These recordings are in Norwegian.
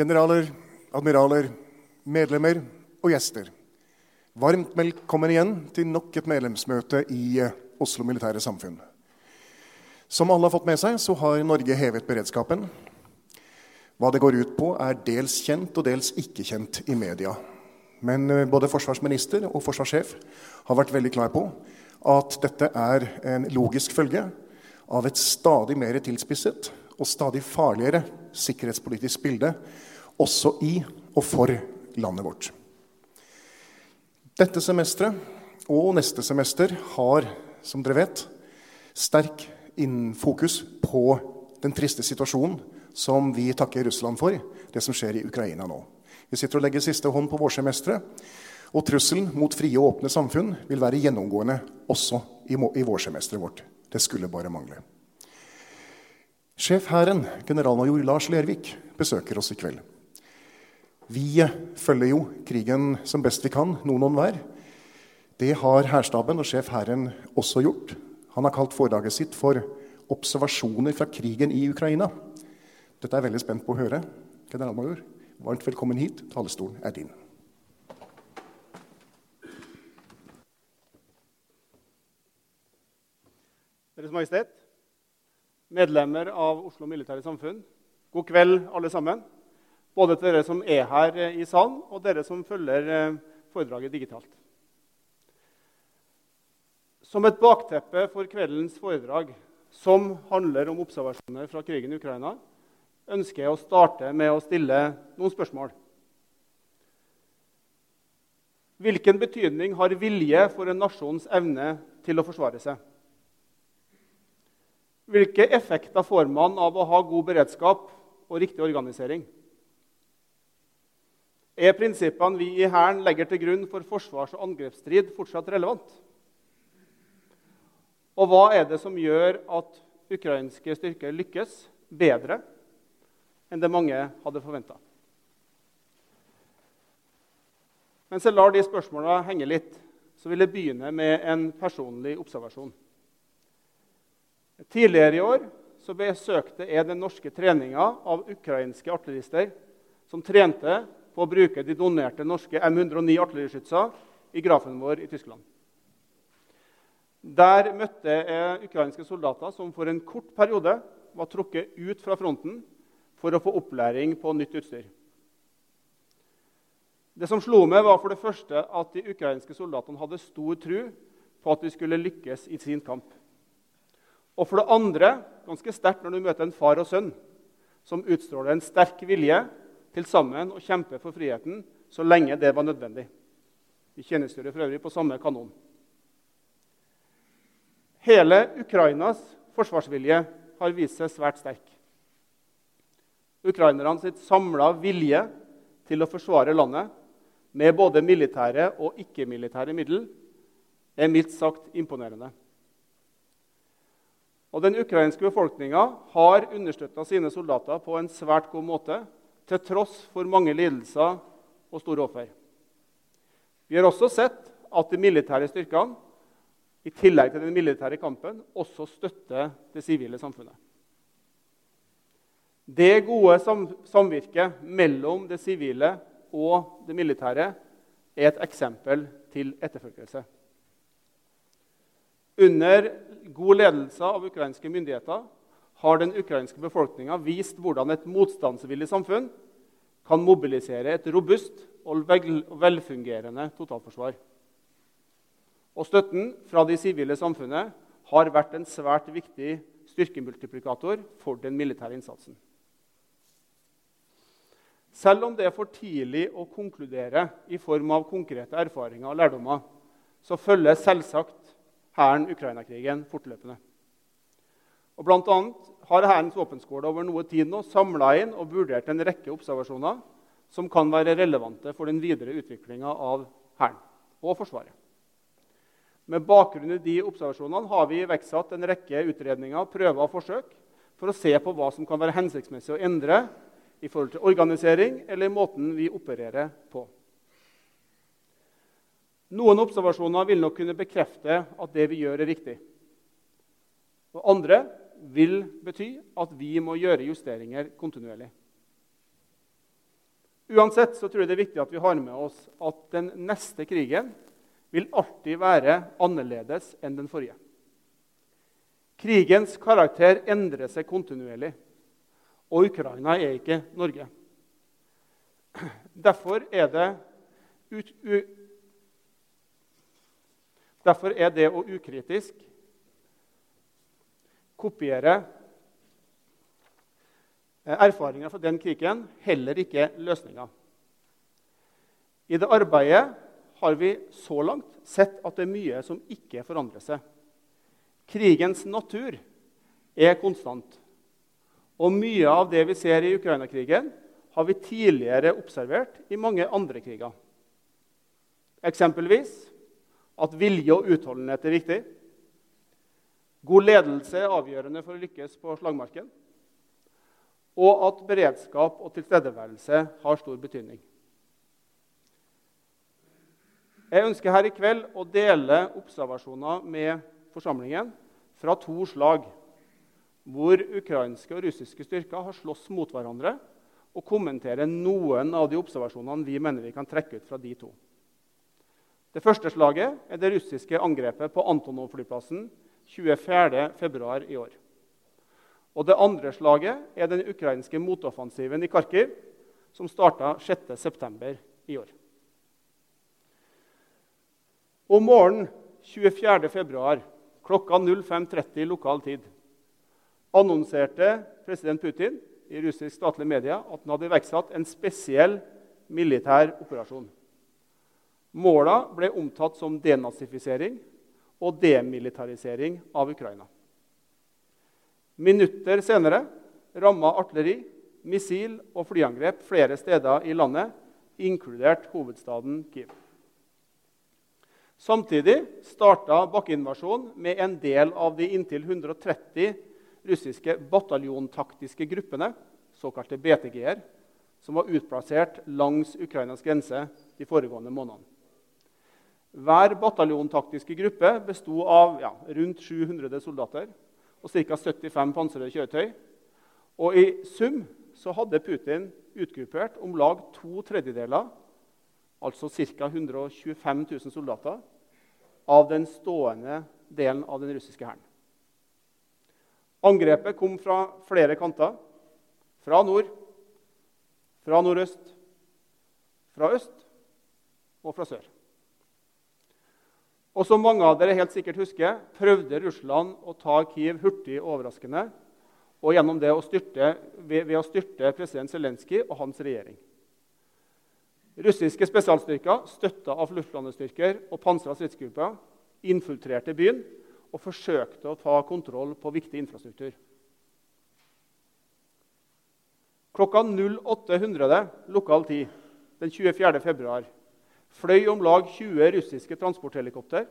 Generaler, admiraler, medlemmer og gjester. Varmt velkommen igjen til nok et medlemsmøte i eh, Oslo Militære Samfunn. Som alle har fått med seg, så har Norge hevet beredskapen. Hva det går ut på, er dels kjent og dels ikke kjent i media. Men eh, både forsvarsminister og forsvarssjef har vært veldig klar på at dette er en logisk følge av et stadig mer tilspisset og stadig farligere sikkerhetspolitisk bilde også i og for landet vårt. Dette semesteret og neste semester har, som dere vet, sterk fokus på den triste situasjonen som vi takker Russland for, det som skjer i Ukraina nå. Vi sitter og legger siste hånd på vårsemesteret, og trusselen mot frie og åpne samfunn vil være gjennomgående også i, vårsemesteret vårt. Det skulle bare mangle. Sjef Hæren, generalmajor Lars Lervik, besøker oss i kveld. Vi følger jo krigen som best vi kan, noen og hver. Det har hærstaben og sjef Hæren også gjort. Han har kalt foredraget sitt for 'Observasjoner fra krigen i Ukraina'. Dette er jeg veldig spent på å høre. Generalmajor, varmt velkommen hit. Talerstolen er din. Deres Majestet, medlemmer av Oslo Militære Samfunn, god kveld, alle sammen. Både til dere som er her i salen, og dere som følger eh, foredraget digitalt. Som et bakteppe for kveldens foredrag, som handler om observasjoner fra krigen i Ukraina, ønsker jeg å starte med å stille noen spørsmål. Hvilken betydning har vilje for en nasjons evne til å forsvare seg? Hvilke effekter får man av å ha god beredskap og riktig organisering? Er prinsippene vi i Hæren legger til grunn for forsvars- og angrepsstrid, fortsatt relevant? Og hva er det som gjør at ukrainske styrker lykkes bedre enn det mange hadde forventa? Mens jeg lar de spørsmåla henge litt, så vil jeg begynne med en personlig observasjon. Tidligere i år besøkte jeg den norske treninga av ukrainske artillerister som trente på å bruke de donerte norske M109 artilleriskytser i grafen vår i Tyskland. Der møtte jeg ukrainske soldater som for en kort periode var trukket ut fra fronten for å få opplæring på nytt utstyr. Det som slo meg, var for det første at de ukrainske soldatene hadde stor tro på at de skulle lykkes i sin kamp. Og for det andre, ganske sterkt når du møter en far og sønn som utstråler en sterk vilje til sammen å kjempe for friheten så lenge det var nødvendig. Vi tjenestegjorde for øvrig på samme kanon. Hele Ukrainas forsvarsvilje har vist seg svært sterk. Ukrainerne sitt samla vilje til å forsvare landet med både militære og ikke-militære middel er mildt sagt imponerende. Og Den ukrainske befolkninga har understøtta sine soldater på en svært god måte, til tross for mange lidelser og store offer. Vi har også sett at de militære styrkene i tillegg til den militære kampen også støtter det sivile samfunnet. Det gode samvirket mellom det sivile og det militære er et eksempel til etterfølgelse. Under god ledelse av ukrainske myndigheter har den ukrainske befolkninga vist hvordan et motstandsvillig samfunn kan mobilisere et robust og velfungerende totalforsvar. Og støtten fra de sivile samfunnet har vært en svært viktig styrkemultiplikator for den militære innsatsen. Selv om det er for tidlig å konkludere i form av konkrete erfaringer og lærdommer, så følger selvsagt Hæren Ukraina-krigen fortløpende. Og blant annet har Hærens våpenskole over noe tid nå samla inn og vurdert en rekke observasjoner som kan være relevante for den videre utviklinga av Hæren og Forsvaret. Med bakgrunn i de observasjonene har vi iverksatt en rekke utredninger, prøver og forsøk for å se på hva som kan være hensiktsmessig å endre i forhold til organisering eller måten vi opererer på. Noen observasjoner vil nok kunne bekrefte at det vi gjør, er riktig. Og andre vil bety at vi må gjøre justeringer kontinuerlig. Uansett så tror jeg det er viktig at vi har med oss at den neste krigen vil alltid være annerledes enn den forrige. Krigens karakter endrer seg kontinuerlig, og Ukraina er ikke Norge. Derfor er det ut, u, Derfor er det å ukritisk kopiere erfaringer fra den krigen heller ikke løsninger. I det arbeidet har vi så langt sett at det er mye som ikke forandrer seg. Krigens natur er konstant. Og mye av det vi ser i Ukraina-krigen, har vi tidligere observert i mange andre kriger. Eksempelvis at vilje og utholdenhet er viktig. God ledelse er avgjørende for å lykkes på slagmarken. Og at beredskap og tilstedeværelse har stor betydning. Jeg ønsker her i kveld å dele observasjoner med forsamlingen fra to slag, hvor ukrainske og russiske styrker har slåss mot hverandre, og kommentere noen av de observasjonene vi mener vi kan trekke ut fra de to. Det første slaget er det russiske angrepet på Antonov-flyplassen 24.2. i år. Og det andre slaget er den ukrainske motoffensiven i Kharkiv, som starta 6.9. i år. Om morgenen 24.2. klokka 05.30 lokal tid annonserte president Putin i russisk statlige media at han hadde iverksatt en spesiell militær operasjon. Måla ble omtatt som denazifisering og demilitarisering av Ukraina. Minutter senere ramma artilleri, missil og flyangrep flere steder i landet, inkludert hovedstaden Kiev. Samtidig starta bakkeinvasjonen med en del av de inntil 130 russiske bataljontaktiske gruppene, såkalte BTG-er, som var utplassert langs Ukrainas grense de foregående månedene. Hver bataljontaktiske gruppe besto av ja, rundt 700 soldater og ca. 75 pansrede kjøretøy. Og I sum så hadde Putin utgruppert om lag to tredjedeler altså ca. 125 000 soldater, av den stående delen av den russiske hæren. Angrepet kom fra flere kanter. Fra nord, fra nordøst, fra øst og fra sør. Og som mange av dere helt sikkert husker, prøvde Russland å ta Kiev hurtig og overraskende og gjennom det å styrte, ved, ved å styrte president Zelenskyj og hans regjering. Russiske spesialstyrker, støtta av luftlandestyrker og pansra stridsgrupper, infiltrerte byen og forsøkte å ta kontroll på viktig infrastruktur. Klokka 0800 lokal tid den 24. februar fløy om lag 20 russiske transporthelikopter,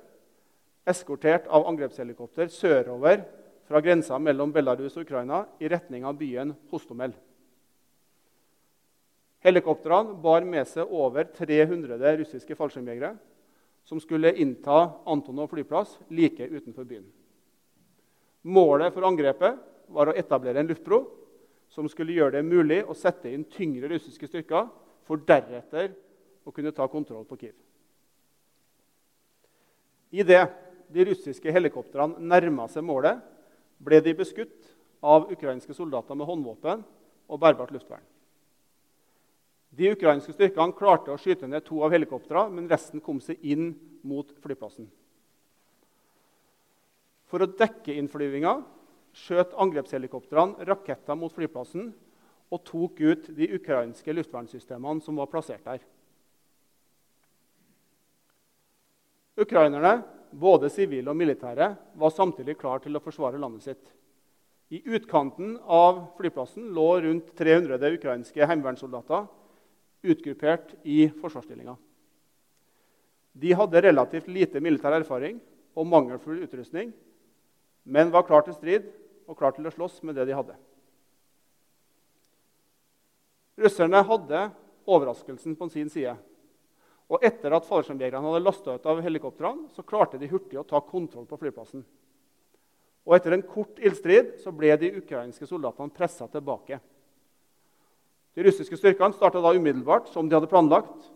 eskortert av angrepshelikopter, sørover fra grensa mellom Belarus og Ukraina i retning av byen Hostomel. Helikoptrene bar med seg over 300 russiske fallskjermjegere som skulle innta Antonov flyplass like utenfor byen. Målet for angrepet var å etablere en luftbro som skulle gjøre det mulig å sette inn tyngre russiske styrker, for deretter å kunne ta kontroll på Kiev. Idet de russiske helikoptrene nærma seg målet, ble de beskutt av ukrainske soldater med håndvåpen og bærbart luftvern. De ukrainske styrkene klarte å skyte ned to av helikoptrene, men resten kom seg inn mot flyplassen. For å dekke innflyvinga skjøt angrepshelikoptrene raketter mot flyplassen og tok ut de ukrainske luftvernsystemene som var plassert der. Ukrainerne, både sivile og militære, var samtidig klar til å forsvare landet sitt. I utkanten av flyplassen lå rundt 300 ukrainske heimevernssoldater utgruppert i forsvarsstillinga. De hadde relativt lite militær erfaring og mangelfull utrustning, men var klar til strid og klar til å slåss med det de hadde. Russerne hadde overraskelsen på sin side. Og etter at fallskjermjegerne hadde lasta ut av helikoptrene, så klarte de hurtig å ta kontroll på flyplassen. Og etter en kort ildstrid så ble de ukrainske soldatene pressa tilbake. De russiske styrkene starta da umiddelbart som de hadde planlagt,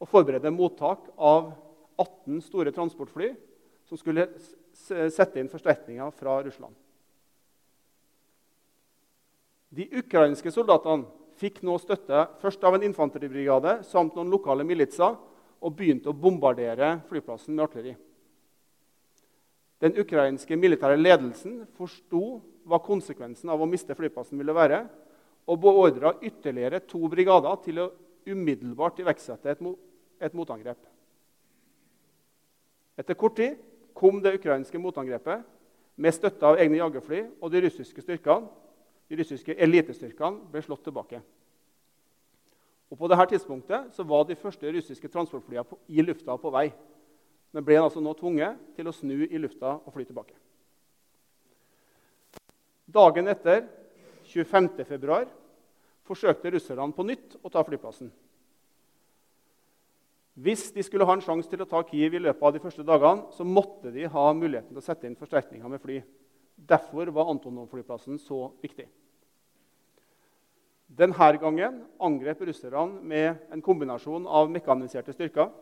og forberedte mottak av 18 store transportfly som skulle sette inn forsterkninger fra Russland. De ukrainske soldatene fikk nå støtte først av en infanteribrigade samt noen lokale militser og begynte å bombardere flyplassen med artilleri. Den ukrainske militære ledelsen forsto hva konsekvensen av å miste flyplassen ville være, og beordra ytterligere to brigader til å umiddelbart iverksette et, et motangrep. Etter kort tid kom det ukrainske motangrepet med støtte av egne jagerfly og de russiske styrkene de russiske elitestyrkene ble slått tilbake. Og På dette tidspunktet så var de første russiske transportflyene i lufta på vei. Men ble altså nå tvunget til å snu i lufta og fly tilbake. Dagen etter, 25.2, forsøkte russerne på nytt å ta flyplassen. Hvis de skulle ha en sjanse til å ta Kiev i løpet av de første dagene, så måtte de ha muligheten til å sette inn forsterkninger med fly. Derfor var Antonov-flyplassen så viktig. Denne gangen angrep russerne med en kombinasjon av mekaniserte styrker,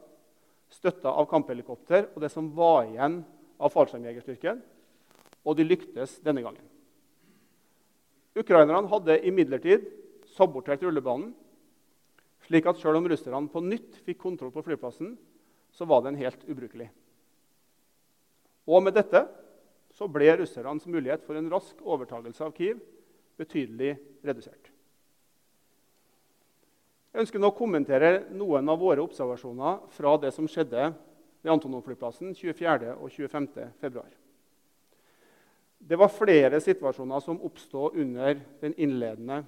støtta av kamphelikopter og det som var igjen av fallskjermjegerstyrken. Og de lyktes denne gangen. Ukrainerne hadde imidlertid sabotert rullebanen, slik at selv om russerne på nytt fikk kontroll på flyplassen, så var den helt ubrukelig. Og med dette så ble russernes mulighet for en rask overtagelse av Kiev betydelig redusert. Jeg ønsker nå å kommentere noen av våre observasjoner fra det som skjedde ved Antonov-flyplassen 24. og 25. februar. Det var flere situasjoner som oppstod under den innledende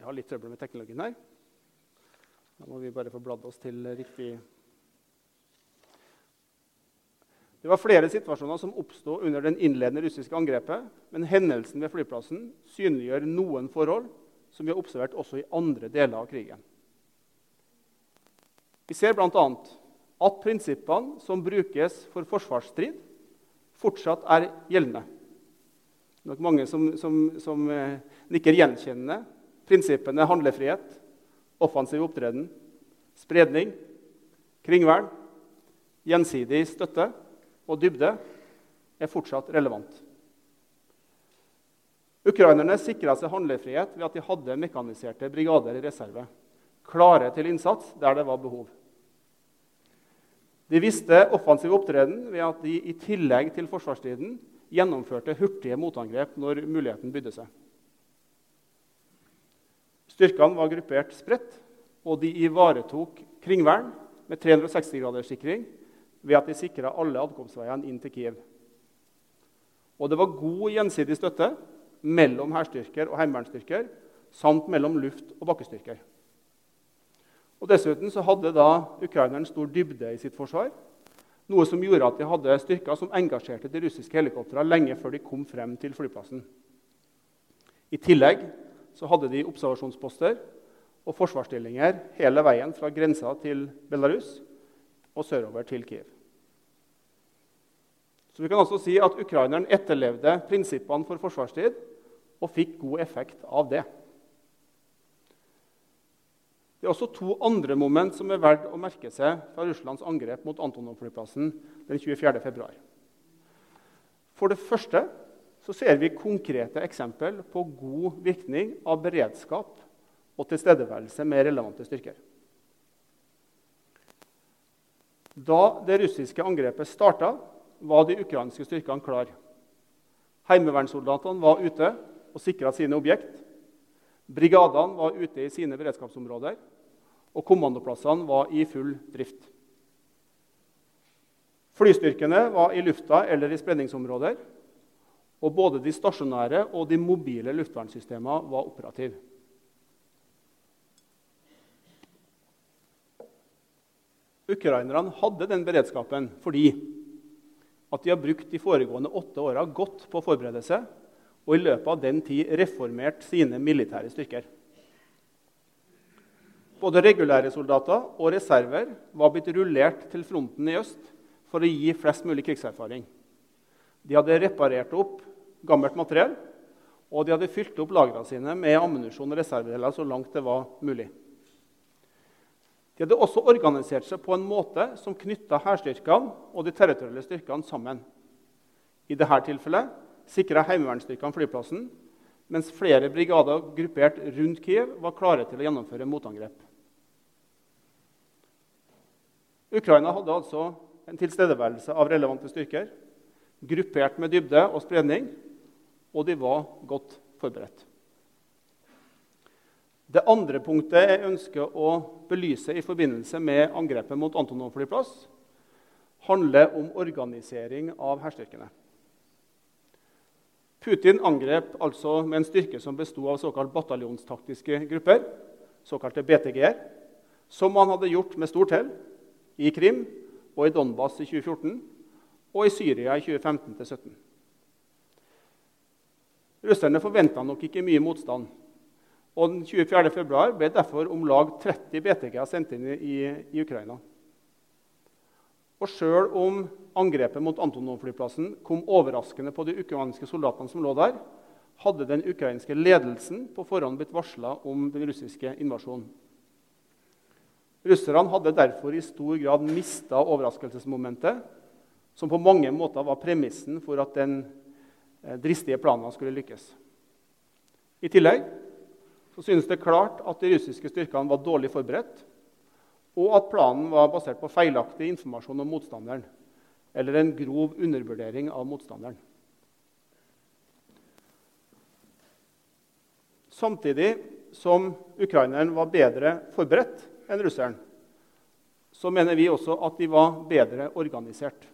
Jeg har litt trøbbel med teknologien her. Da må vi bare få bladd oss til riktig Det var flere situasjoner som oppstod under den innledende russiske angrepet, men hendelsen ved flyplassen synliggjør noen forhold som vi har observert også i andre deler av krigen. Vi ser bl.a. at prinsippene som brukes for forsvarsstrid, fortsatt er gjeldende. Det er nok mange som, som, som eh, nikker gjenkjennende. Prinsippene handlefrihet, offensiv opptreden, spredning, kringvern, gjensidig støtte og dybde er fortsatt relevant. Ukrainerne sikra seg handlefrihet ved at de hadde mekaniserte brigader i reserve, klare til innsats der det var behov. De visste offensiv opptreden ved at de i tillegg til forsvarstiden gjennomførte hurtige motangrep når muligheten bydde seg. Styrkene var gruppert spredt, og de ivaretok kringvern med 360 graders sikring ved at de sikra alle adkomstveiene inn til Kiev. Og det var god gjensidig støtte mellom hærstyrker og heimevernsstyrker samt mellom luft- og bakkestyrker. Og Dessuten så hadde da ukraineren stor dybde i sitt forsvar. Noe som gjorde at de hadde styrker som engasjerte de russiske helikoptrene lenge før de kom frem til flyplassen. I tillegg så hadde de observasjonsposter og forsvarsstillinger hele veien fra grensa til Belarus og sørover til Kiev. Så vi kan også si at ukraineren etterlevde prinsippene for forsvarstid og fikk god effekt av det. Det er også to andre moment som er verdt å merke seg fra Russlands angrep mot Antonov-flyplassen den 24.2. For det første så ser vi konkrete eksempel på god virkning av beredskap og tilstedeværelse med relevante styrker. Da det russiske angrepet starta, var de ukrainske styrkene klare. Heimevernssoldatene var ute og sikra sine objekt. Brigadene var ute i sine beredskapsområder, og kommandoplassene var i full drift. Flystyrkene var i lufta eller i spenningsområder, og både de stasjonære og de mobile luftvernsystemene var operative. Ukrainerne hadde den beredskapen fordi at de har brukt de foregående åtte åra godt på å forberede seg og i løpet av den tid reformert sine militære styrker. Både regulære soldater og reserver var blitt rullert til fronten i øst for å gi flest mulig krigserfaring. De hadde reparert opp gammelt materiell, og de hadde fylt opp lagrene sine med ammunisjon og reservedeler så langt det var mulig. De hadde også organisert seg på en måte som knytta hærstyrkene og de territorielle styrkene sammen. I dette tilfellet sikra heimevernsstyrkene flyplassen, mens flere brigader gruppert rundt Kiev var klare til å gjennomføre motangrep. Ukraina hadde altså en tilstedeværelse av relevante styrker, gruppert med dybde og spredning, og de var godt forberedt. Det andre punktet jeg ønsker å belyse i forbindelse med angrepet mot Antonov flyplass, handler om organisering av hærstyrkene. Putin angrep altså med en styrke som besto av såkalt bataljonstaktiske grupper, såkalte BTG-er, som han hadde gjort med stort hell i Krim og i Donbas i 2014 og i Syria i 2015-2017. Russerne forventa nok ikke mye motstand og den 24. februar ble derfor om lag 30 BTK sendt inn i, i Ukraina. Og Sjøl om angrepet mot Antonov-flyplassen kom overraskende på de ukrainske soldatene som lå der, hadde den ukrainske ledelsen på forhånd blitt varsla om den russiske invasjonen. Russerne hadde derfor i stor grad mista overraskelsesmomentet, som på mange måter var premissen for at den eh, dristige planen skulle lykkes. I tillegg så synes det klart at de russiske styrkene var dårlig forberedt, og at planen var basert på feilaktig informasjon om motstanderen eller en grov undervurdering av motstanderen. Samtidig som ukraineren var bedre forberedt enn russeren, så mener vi også at de var bedre organisert.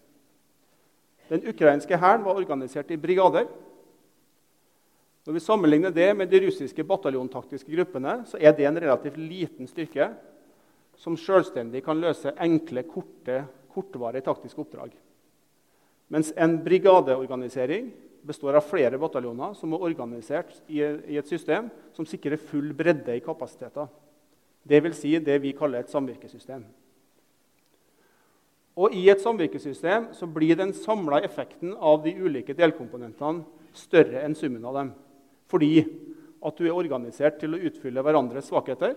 Den ukrainske hæren var organisert i brigader når vi sammenligner det med de russiske bataljontaktiske gruppene, så er det en relativt liten styrke som selvstendig kan løse enkle, korte, kortvarige taktiske oppdrag. Mens en brigadeorganisering består av flere bataljoner som er organisert i, et system som sikrer full bredde i kapasiteter. Dvs. Si det vi kaller et samvirkesystem. Og I et samvirkesystem så blir den samla effekten av de ulike delkomponentene større enn summen av dem fordi at du er organisert til å utfylle hverandres svakheter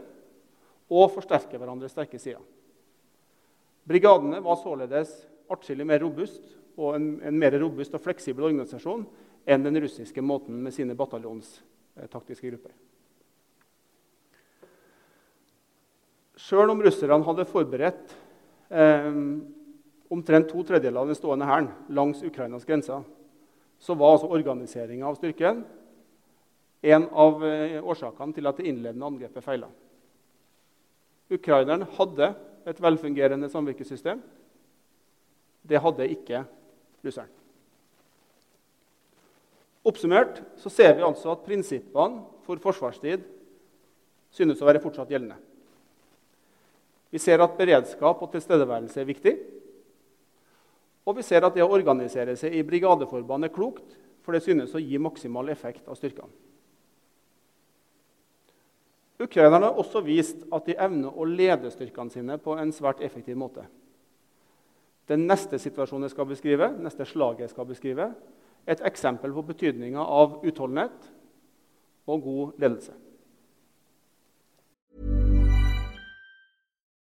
og forsterke hverandres sterke sider. Brigadene var således atskillig mer robust og en, en, mer robust og fleksibel organisasjon enn den russiske måten med sine bataljonstaktiske grupper. Sjøl om russerne hadde forberedt eh, omtrent to tredjedeler av den stående hæren langs Ukrainas grenser, så var altså organiseringa av styrken en av eh, årsakene til at det innledende angrepet feila. Ukraineren hadde et velfungerende samvirkesystem. Det hadde ikke russeren. Oppsummert så ser vi altså at prinsippene for forsvarstid synes å være fortsatt gjeldende. Vi ser at beredskap og tilstedeværelse er viktig. Og vi ser at det å organisere seg i brigadeforband er klokt, for det synes å gi maksimal effekt av styrkene. Ukrainerne har også vist at de evner å lede styrkene sine på en svært effektiv måte. Den neste situasjonen jeg skal beskrive, neste slaget jeg skal beskrive, er et eksempel på betydninga av utholdenhet og god ledelse.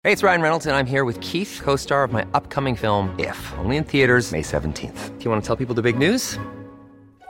Hey, it's Ryan Reynolds, and I'm here with Keith, co star of my upcoming film, If, only in theaters, May 17th. Do you want to tell people the big news?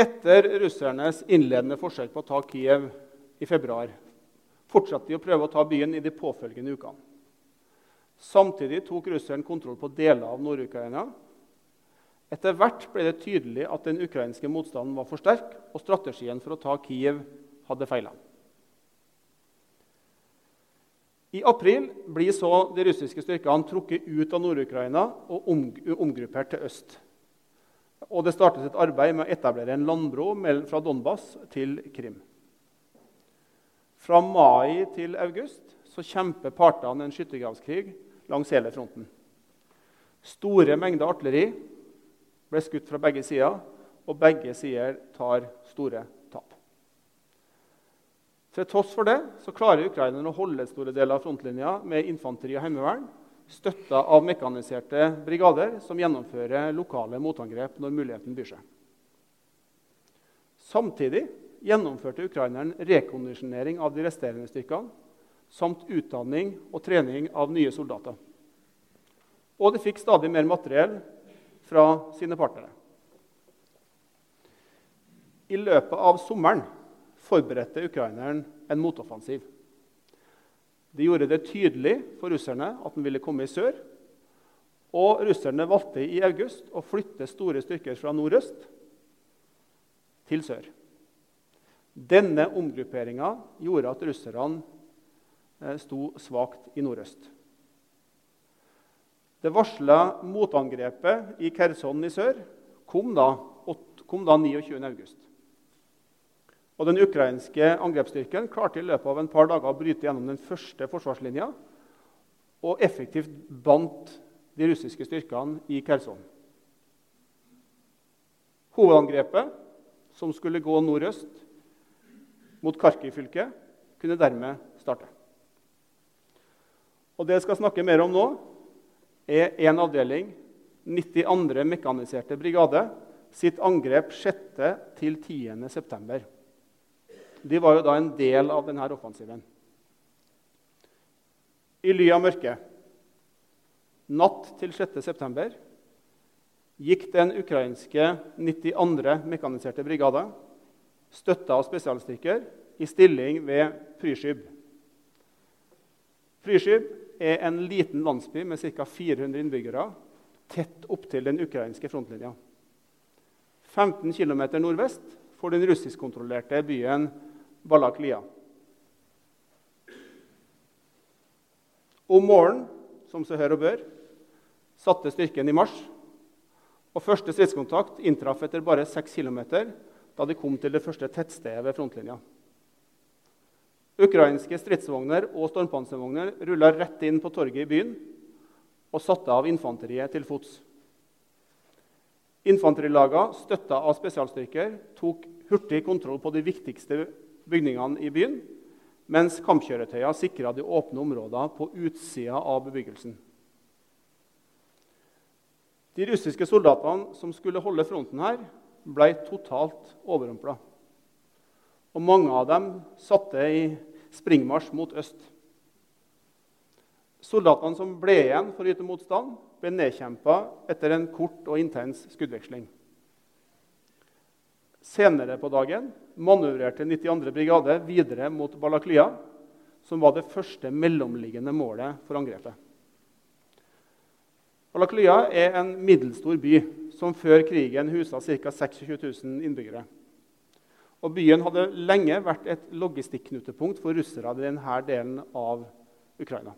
Etter russernes innledende forsøk på å ta Kiev i februar fortsatte de å prøve å ta byen i de påfølgende ukene. Samtidig tok russeren kontroll på deler av Nord-Ukraina. Etter hvert ble det tydelig at den ukrainske motstanden var for sterk, og strategien for å ta Kiev hadde feila. I april blir så de russiske styrkene trukket ut av Nord-Ukraina og omgruppert til øst. Og det startes et arbeid med å etablere en landbro fra Donbas til Krim. Fra mai til august så kjemper partene en skyttergravskrig langs hele fronten. Store mengder artilleri ble skutt fra begge sider, og begge sider tar store tap. Til tross for det så klarer ukrainerne å holde store deler av frontlinja med infanteri og heimevern, støtta av mekaniserte brigader som gjennomfører lokale motangrep når muligheten byr seg. Samtidig gjennomførte ukraineren rekondisjonering av de resterende styrkene samt utdanning og trening av nye soldater. Og de fikk stadig mer materiell fra sine partnere. I løpet av sommeren forberedte ukraineren en motoffensiv. De gjorde det tydelig for russerne at den ville komme i sør. Og russerne valgte i august å flytte store styrker fra nordøst til sør. Denne omgrupperinga gjorde at russerne eh, sto svakt i nordøst. Det varsla motangrepet i Kherson i sør kom da, kom da 29. Og Den ukrainske angrepsstyrken klarte i løpet av en par dager å bryte gjennom den første forsvarslinja og effektivt bandt de russiske styrkene i Kherson. Hovedangrepet, som skulle gå nordøst mot Kharkiv-fylket, kunne dermed starte. Og Det jeg skal snakke mer om nå, er én avdeling, 92. mekaniserte brigade, sitt angrep 6. til 10. september. De var jo da en del av denne offensiven. I ly av mørket, natt til 6.9., gikk den ukrainske 92. mekaniserte brigade, støtta av spesialstyrker, i stilling ved Fryskyb. Fryskyb er en liten landsby med ca. 400 innbyggere tett opptil den ukrainske frontlinja. 15 km nordvest for den russiskkontrollerte byen Balaklia. Om morgenen, som seg hør og bør, satte styrken i marsj. Og Første stridskontakt inntraff etter bare 6 km da de kom til det første tettstedet ved frontlinja. Ukrainske stridsvogner og stormpanservogner rulla rett inn på torget i byen og satte av infanteriet til fots. Infanterilagene, støtta av spesialstyrker, tok hurtig kontroll på de viktigste bygningene i byen, mens kampkjøretøyene sikra de åpne områdene på utsida av bebyggelsen. De russiske soldatene som skulle holde fronten her, ble totalt overrumpla. Og mange av dem satte i springmarsj mot øst. Soldatene som ble igjen for å yte motstand, ble nedkjempa etter en kort og intens skuddveksling. Senere på dagen manøvrerte 92. brigade videre mot Balaklia, som var det første mellomliggende målet for angrepet. Balaklia er en middelstor by som før krigen husa ca. 26 000 innbyggere. Og Byen hadde lenge vært et logistikknutepunkt for russere i denne delen av Ukraina.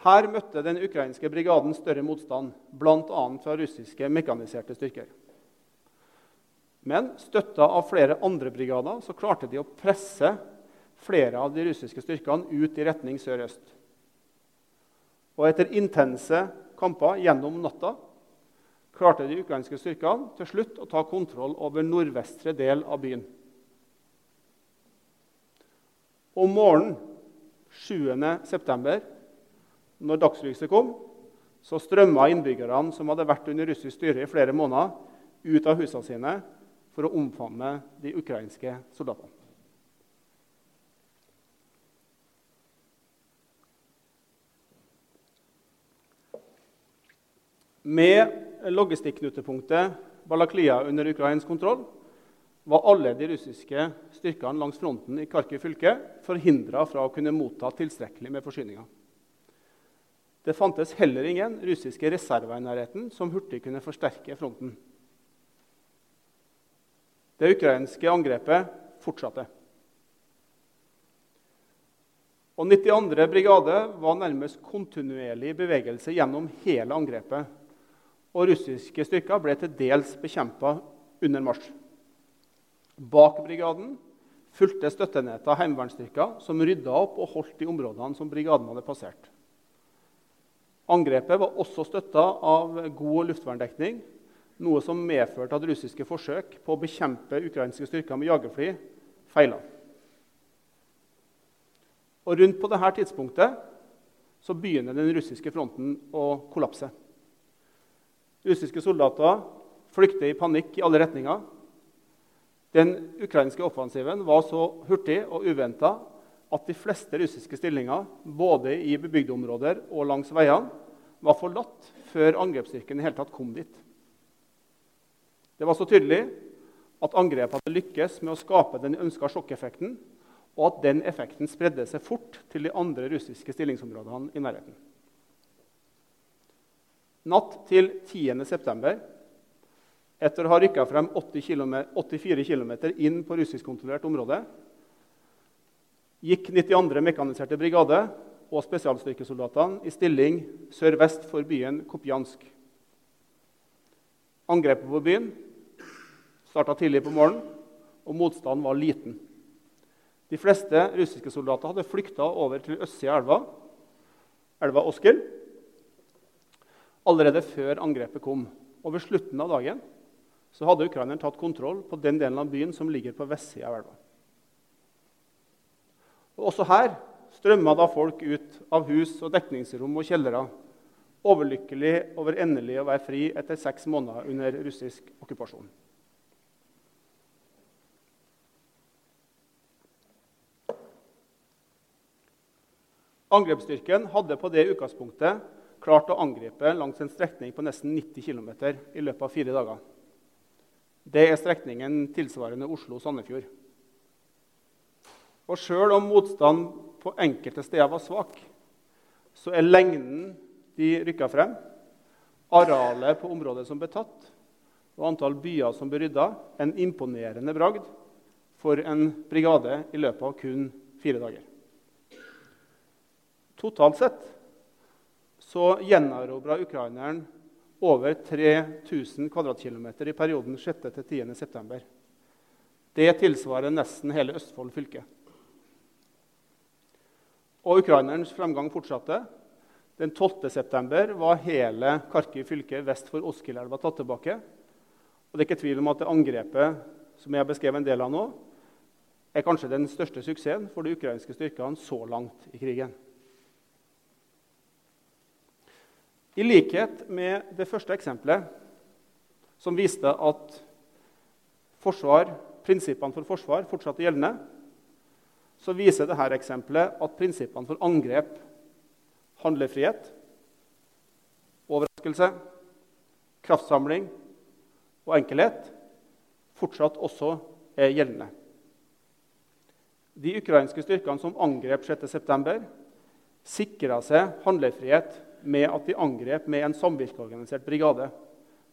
Her møtte den ukrainske brigaden større motstand, bl.a. fra russiske mekaniserte styrker. Men støtta av flere andre brigader så klarte de å presse flere av de russiske styrkene ut i retning sørøst. Og etter intense kamper gjennom natta klarte de ukrainske styrkene til slutt å ta kontroll over nordvestre del av byen. Om morgenen 7.9 når dagslyset kom, så strømma innbyggerne som hadde vært under russisk styre i flere måneder, ut av husene sine for å omfavne de ukrainske soldatene. Med logistikknutepunktet Balaklia under ukrainsk kontroll var alle de russiske styrkene langs fronten i Kharkiv fylke forhindra fra å kunne motta tilstrekkelig med forsyninger. Det fantes heller ingen russiske reserver i nærheten som hurtig kunne forsterke fronten. Det ukrainske angrepet fortsatte. Og 92. brigade var nærmest kontinuerlig i bevegelse gjennom hele angrepet. Og russiske styrker ble til dels bekjempa under marsj. Bak brigaden fulgte støttenettet av heimevernsstyrker som rydda opp og holdt de områdene som brigaden hadde passert. Angrepet var også støtta av god luftverndekning, noe som medførte at russiske forsøk på å bekjempe ukrainske styrker med jagerfly feila. Og rundt på dette tidspunktet så begynner den russiske fronten å kollapse. Russiske soldater flykter i panikk i alle retninger. Den ukrainske offensiven var så hurtig og uventa at de fleste russiske stillinger både i bebygde områder og langs veiene var forlatt før angrepsstyrken i hele tatt kom dit. Det var så tydelig at angrepet hadde lykkes med å skape den ønska sjokkeffekten, og at den effekten spredde seg fort til de andre russiske stillingsområdene i nærheten. Natt til 10.9., etter å ha rykka frem 80 km, 84 km inn på russiskkontrollert område, gikk 92. mekaniserte brigade og spesialstyrkesoldatene i stilling sørvest for byen Kopjansk. Angrepet på byen starta tidlig på morgenen, og motstanden var liten. De fleste russiske soldater hadde flykta over til østsida av elva, elva Oskil, allerede før angrepet kom. Og ved slutten av dagen så hadde ukrainerne tatt kontroll på den delen av byen som ligger på vestsida av elva. Og også her strømma da folk ut av hus og dekningsrom og kjellere, overlykkelig over endelig å være fri etter seks måneder under russisk okkupasjon. Angrepsstyrken hadde på det utgangspunktet klart å angripe langs en strekning på nesten 90 km i løpet av fire dager. Det er strekningen tilsvarende Oslo-Sandefjord. Og sjøl om motstand på enkelte steder var svak, så er lengden de rykka frem, arealet på området som ble tatt, og antall byer som ble rydda, en imponerende bragd for en brigade i løpet av kun fire dager. Totalt sett så gjenerobra ukraineren over 3000 km i perioden 6.-10.9. Det tilsvarer nesten hele Østfold fylke. Og ukrainerens fremgang fortsatte. Den 12. september var hele Kharkiv fylke vest for Oskilelva tatt tilbake. Og det er ikke tvil om at det angrepet som jeg har beskrevet en del av nå, er kanskje den største suksessen for de ukrainske styrkene så langt i krigen. I likhet med det første eksempelet som viste at forsvar, prinsippene for forsvar fortsatt er gjeldende, så viser dette eksempelet at prinsippene for angrep, handlefrihet, overraskelse, kraftsamling og enkelhet fortsatt også er gjeldende. De ukrainske styrkene som angrep 6.9., sikra seg handlefrihet med at de angrep med en samvirkeorganisert brigade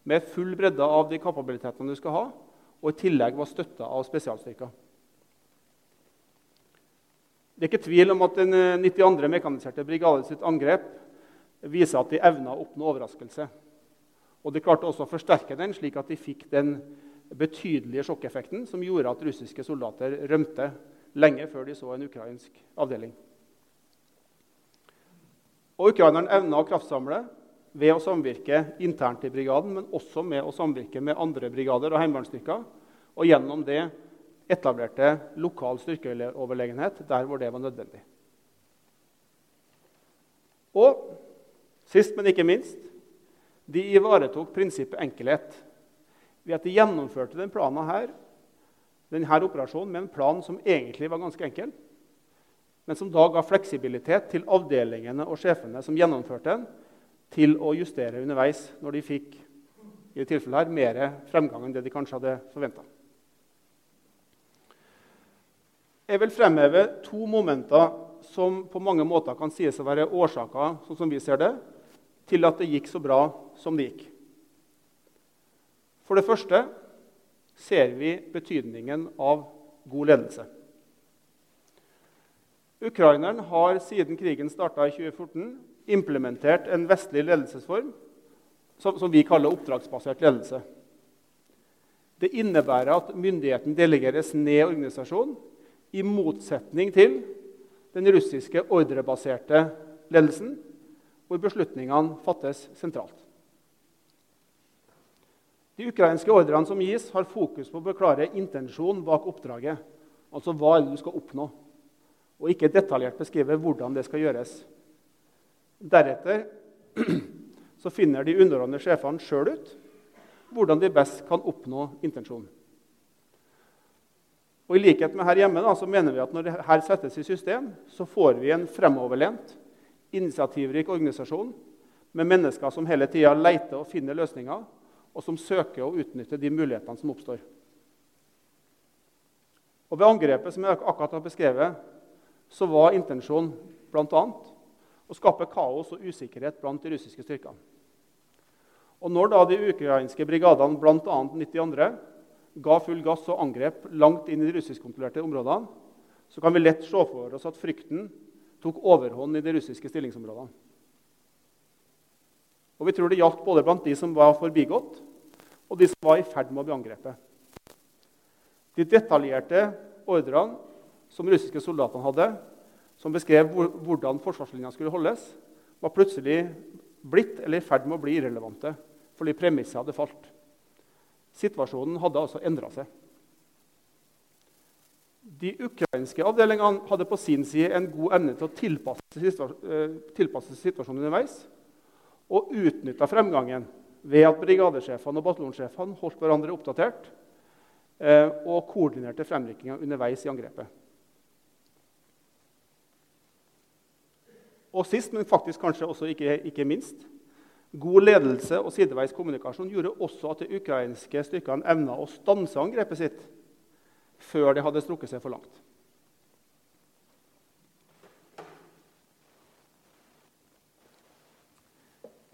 med full bredde av de kapabilitetene du skal ha, og i tillegg var støtta av spesialstyrker. Det er ikke tvil om at den 92. Eh, mekaniserte brigade sitt angrep viser at de evna å oppnå overraskelse. Og De klarte også å forsterke den, slik at de fikk den betydelige sjokkeffekten som gjorde at russiske soldater rømte lenge før de så en ukrainsk avdeling. Og Ukrainerne evna å kraftsamle ved å samvirke internt i brigaden, men også med å samvirke med andre brigader og heimevernsstyrker. Og gjennom det etablerte lokal styrkeoverlegenhet der hvor det var nødvendig. Og sist, men ikke minst, de ivaretok prinsippet enkelhet ved at de gjennomførte denne planen her, denne operasjonen med en plan som egentlig var ganske enkel, men som da ga fleksibilitet til avdelingene og sjefene som gjennomførte den, til å justere underveis når de fikk i tilfellet her, mer fremgang enn det de kanskje hadde forventa. Jeg vil fremheve to momenter som på mange måter kan sies å være årsaker sånn som vi ser det, til at det gikk så bra som det gikk. For det første ser vi betydningen av god ledelse. Ukraineren har siden krigen starta i 2014, implementert en vestlig ledelsesform som, som vi kaller oppdragsbasert ledelse. Det innebærer at myndigheten delegeres ned i organisasjonen, i motsetning til den russiske ordrebaserte ledelsen, hvor beslutningene fattes sentralt. De ukrainske ordrene som gis, har fokus på å beklare intensjonen bak oppdraget. Altså hva er det du skal oppnå, og ikke detaljert beskrive hvordan det skal gjøres. Deretter så finner de underordnede sjefene sjøl ut hvordan de best kan oppnå intensjonen. Og I likhet med her hjemme da, så mener vi at når dette settes i system, så får vi en fremoverlent, initiativrik organisasjon med mennesker som hele tida leter og finner løsninger, og som søker å utnytte de mulighetene som oppstår. Og Ved angrepet som jeg akkurat har beskrevet, så var intensjonen bl.a å skape kaos og usikkerhet blant de russiske styrkene. Og Når da de ukrainske brigadene, bl.a. 92., ga full gass og angrep langt inn i de russiskkontrollerte områdene, så kan vi lett se for oss at frykten tok overhånd i de russiske stillingsområdene. Og Vi tror det gjaldt både blant de som var forbigått, og de som var i ferd med å bli angrepet. De detaljerte ordrene som russiske soldatene hadde, som beskrev hvordan forsvarslinja skulle holdes, var plutselig blitt eller i ferd med å bli irrelevante fordi premisset hadde falt. Situasjonen hadde altså endra seg. De ukrainske avdelingene hadde på sin side en god evne til å tilpasse, eh, situasjonen underveis og utnytta fremgangen ved at brigadesjefene og bataljonssjefene holdt hverandre oppdatert eh, og koordinerte fremrykkinga underveis i angrepet. Og sist, men faktisk kanskje også ikke, ikke minst, god ledelse og sideveis kommunikasjon gjorde også at de ukrainske styrkene evna å stanse angrepet sitt før det hadde strukket seg for langt.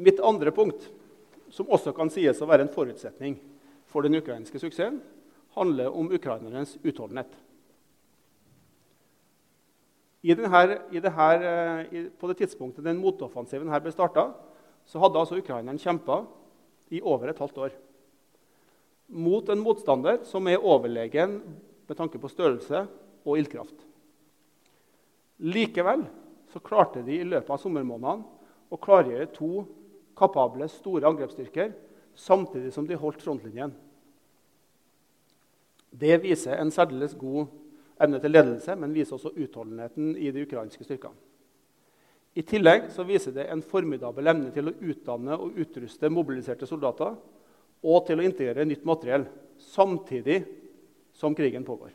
Mitt andre punkt, som også kan sies å være en forutsetning for den ukrainske suksessen, handler om ukrainernes utholdenhet. I denne, i denne, på det tidspunktet den motoffensiven her ble starta, så hadde altså ukrainerne kjempa i over et halvt år mot en motstander som er overlegen med tanke på størrelse og ildkraft. Likevel så klarte de i løpet av sommermånedene å klargjøre to kapable, store angrepsstyrker samtidig som de holdt frontlinjen. Det viser en særdeles god evne til ledelse, men viser også utholdenheten i de ukrainske styrkene. I tillegg så viser det en formidabel evne til å utdanne og utruste mobiliserte soldater og til å integrere nytt materiell samtidig som krigen pågår.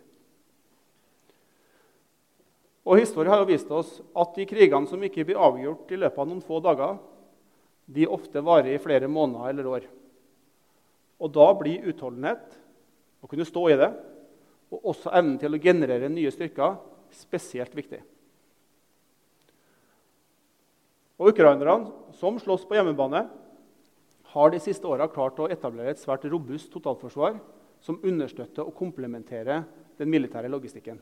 Og Historien har jo vist oss at de krigene som ikke blir avgjort i løpet av noen få dager, de ofte varer i flere måneder eller år. Og Da blir utholdenhet, å kunne stå i det, og også evnen til å generere nye styrker spesielt viktig. Og Ukrainerne, som slåss på hjemmebane, har de siste åra klart å etablere et svært robust totalforsvar som understøtter og komplementerer den militære logistikken.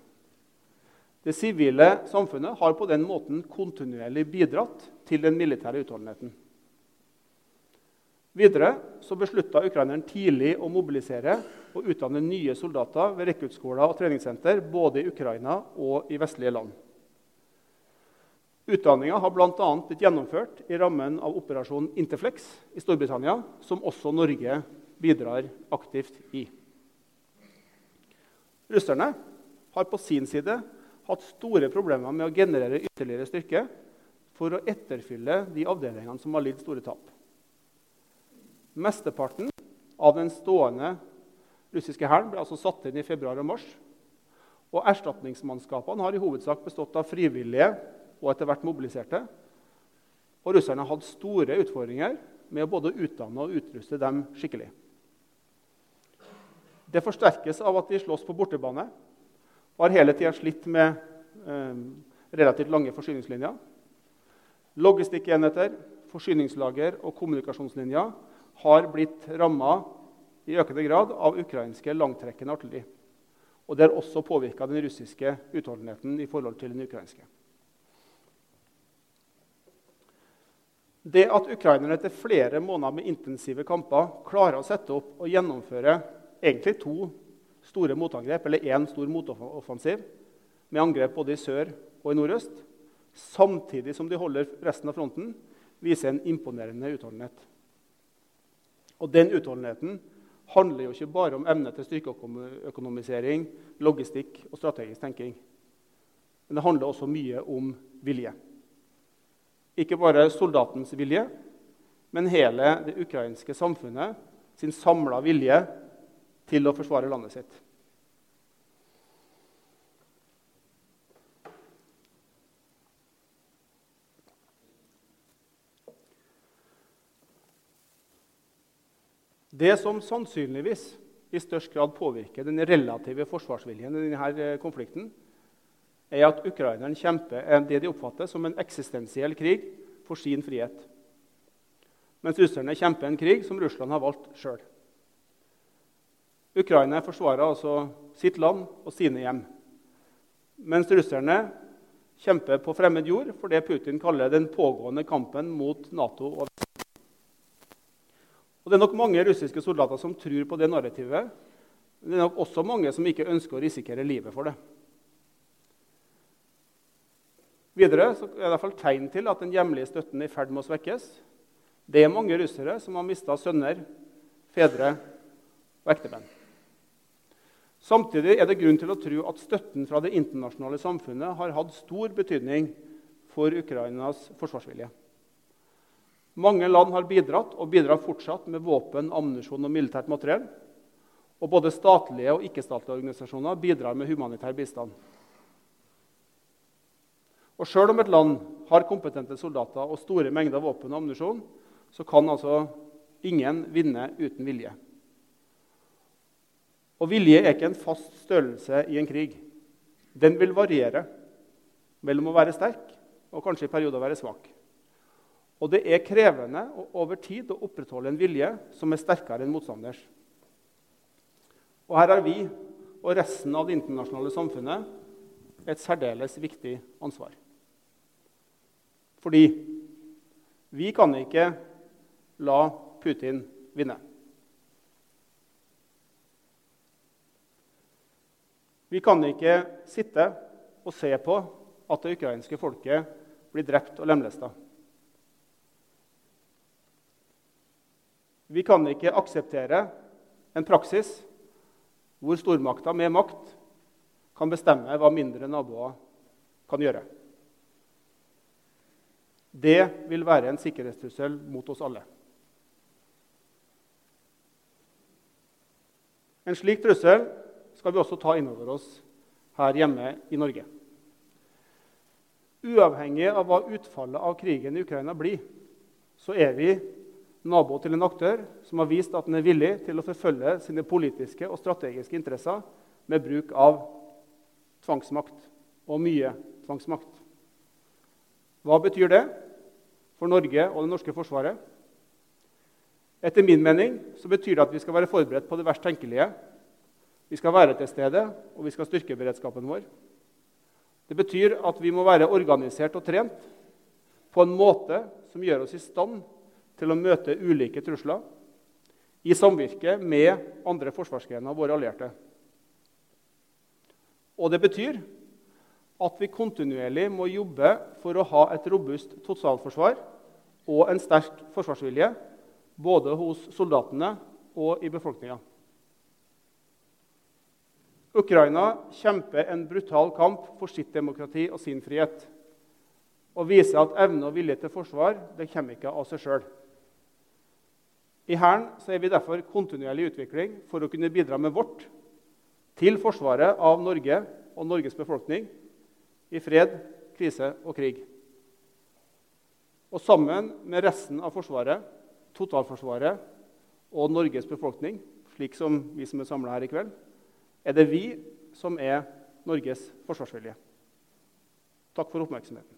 Det sivile samfunnet har på den måten kontinuerlig bidratt til den militære utholdenheten. Videre så beslutta ukraineren tidlig å mobilisere og utdanne nye soldater ved rekruttskoler og treningssenter både i Ukraina og i vestlige land. Utdanninga har bl.a. blitt gjennomført i rammen av operasjon Interflex i Storbritannia, som også Norge bidrar aktivt i. Russerne har på sin side hatt store problemer med å generere ytterligere styrke for å etterfylle de avdelingene som har lidd store tap. Mesteparten av den stående russiske hæren ble altså satt inn i februar og mars. Og Erstatningsmannskapene har i hovedsak bestått av frivillige og etter hvert mobiliserte. Og russerne har hatt store utfordringer med å både utdanne og utruste dem skikkelig. Det forsterkes av at de slåss på bortebane og har hele tida slitt med eh, relativt lange forsyningslinjer. Logistikkenheter, forsyningslager og kommunikasjonslinjer har blitt ramma i økende grad av ukrainske langtrekkende artilleri. Og Det har også påvirka den russiske utholdenheten i forhold til den ukrainske. Det at ukrainerne etter flere måneder med intensive kamper klarer å sette opp og gjennomføre egentlig to store motangrep, eller én stor motoffensiv, med angrep både i sør og i nordøst, samtidig som de holder resten av fronten, viser en imponerende utholdenhet. Og den utholdenheten handler jo ikke bare om evne til styrkeøkonomisering, logistikk og strategisk tenking. Men det handler også mye om vilje. Ikke bare soldatens vilje, men hele det ukrainske samfunnet sin samla vilje til å forsvare landet sitt. Det som sannsynligvis i størst grad påvirker den relative forsvarsviljen i denne konflikten, er at ukrainerne kjemper det de oppfatter som en eksistensiell krig for sin frihet. Mens russerne kjemper en krig som Russland har valgt sjøl. Ukraina forsvarer altså sitt land og sine hjem. Mens russerne kjemper på fremmed jord for det Putin kaller den pågående kampen mot Nato. og og Det er nok mange russiske soldater som tror på det narrativet. Men det er nok også mange som ikke ønsker å risikere livet for det. Videre er det i hvert fall tegn til at den hjemlige støtten er i ferd med å svekkes. Det er mange russere som har mista sønner, fedre og ektemenn. Samtidig er det grunn til å tro at støtten fra det internasjonale samfunnet har hatt stor betydning for Ukrainas forsvarsvilje. Mange land har bidratt og bidrar fortsatt med våpen, ammunisjon og militært materiell. Og både statlige og ikke-statlige organisasjoner bidrar med humanitær bistand. Og Sjøl om et land har kompetente soldater og store mengder våpen og ammunisjon, så kan altså ingen vinne uten vilje. Og vilje er ikke en fast størrelse i en krig. Den vil variere mellom å være sterk og kanskje i perioder være svak. Og det er krevende over tid å opprettholde en vilje som er sterkere enn motstanders. Og her har vi og resten av det internasjonale samfunnet et særdeles viktig ansvar. Fordi vi kan ikke la Putin vinne. Vi kan ikke sitte og se på at det ukrainske folket blir drept og lemlesta. Vi kan ikke akseptere en praksis hvor stormakter med makt kan bestemme hva mindre naboer kan gjøre. Det vil være en sikkerhetstrussel mot oss alle. En slik trussel skal vi også ta inn over oss her hjemme i Norge. Uavhengig av hva utfallet av krigen i Ukraina blir, så er vi nabo til en aktør som har vist at den er villig til å forfølge sine politiske og strategiske interesser med bruk av tvangsmakt, og mye tvangsmakt. Hva betyr det for Norge og det norske forsvaret? Etter min mening så betyr det at vi skal være forberedt på det verst tenkelige. Vi skal være til stede, og vi skal styrke beredskapen vår. Det betyr at vi må være organisert og trent på en måte som gjør oss i stand til å møte ulike trusler i samvirke med andre forsvarsgrener og våre allierte. Og det betyr at vi kontinuerlig må jobbe for å ha et robust totalforsvar og en sterk forsvarsvilje både hos soldatene og i befolkninga. Ukraina kjemper en brutal kamp for sitt demokrati og sin frihet. Og viser at evne og vilje til forsvar det kommer ikke av seg sjøl. I Hæren er vi derfor kontinuerlig utvikling for å kunne bidra med vårt til forsvaret av Norge og Norges befolkning i fred, krise og krig. Og sammen med resten av Forsvaret, totalforsvaret og Norges befolkning, slik som vi som er samla her i kveld, er det vi som er Norges forsvarsvilje. Takk for oppmerksomheten.